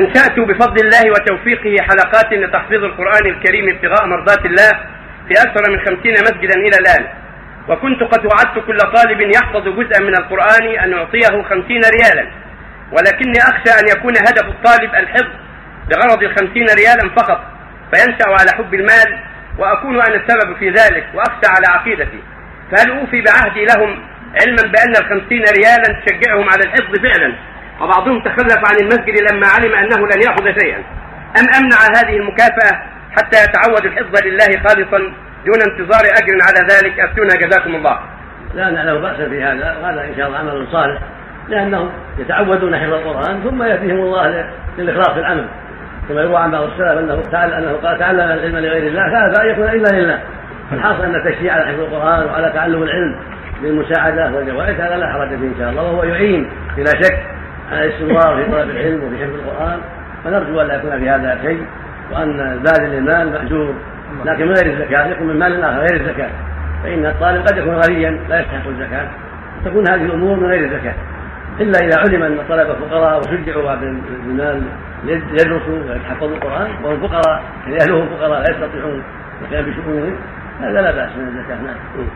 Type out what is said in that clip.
أنشأت بفضل الله وتوفيقه حلقات لتحفيظ القرآن الكريم ابتغاء مرضات الله في أكثر من خمسين مسجدا إلى الآن. وكنت قد وعدت كل طالب يحفظ جزءا من القرآن أن أعطيه خمسين ريالا. ولكني أخشى أن يكون هدف الطالب الحفظ بغرض الخمسين ريالا فقط فينشأ على حب المال وأكون أنا السبب في ذلك وأخشى على عقيدتي. فهل أوفي بعهدي لهم علما بأن الخمسين ريالا تشجعهم على الحفظ فعلا؟ وبعضهم تخلف عن المسجد لما علم أنه لن يأخذ شيئا. أم أمنع هذه المكافأة حتى يتعود الحفظ لله خالصا دون انتظار أجر على ذلك؟ أفتونا جزاكم الله. لا نعلم بأسا في هذا. وهذا إن شاء الله عمل صالح. لأنهم يتعودون حفظ القرآن ثم يأتيهم الله للإخلاص في العمل كما يروى عن بعض السلف أنه تعالى أنه قال تعلم العلم لغير الله فهذا أن يكون إلا لله. الحاصل أن التشجيع على حفظ القرآن وعلى تعلم العلم بالمساعدة والجوائز هذا لا حرج فيه إن شاء الله وهو يعين بلا شك. على الاستمرار في طلب العلم وفي حفظ القرآن فنرجو أن لا يكون في هذا شيء وأن زاد المال مأجور. لكن من غير الزكاة؟ يكون من مال آخر غير الزكاة. فإن الطالب قد يكون غنيا لا يستحق الزكاة. تكون هذه الأمور من غير الزكاة. إلا إذا علم أن الطلبة فقراء وشجعوا بالمال يدرسوا ويتحفظوا القرآن وهم فقراء يعني أهلهم فقراء لا يستطيعون القيام بشؤونهم هذا لا بأس من الزكاة. نعم.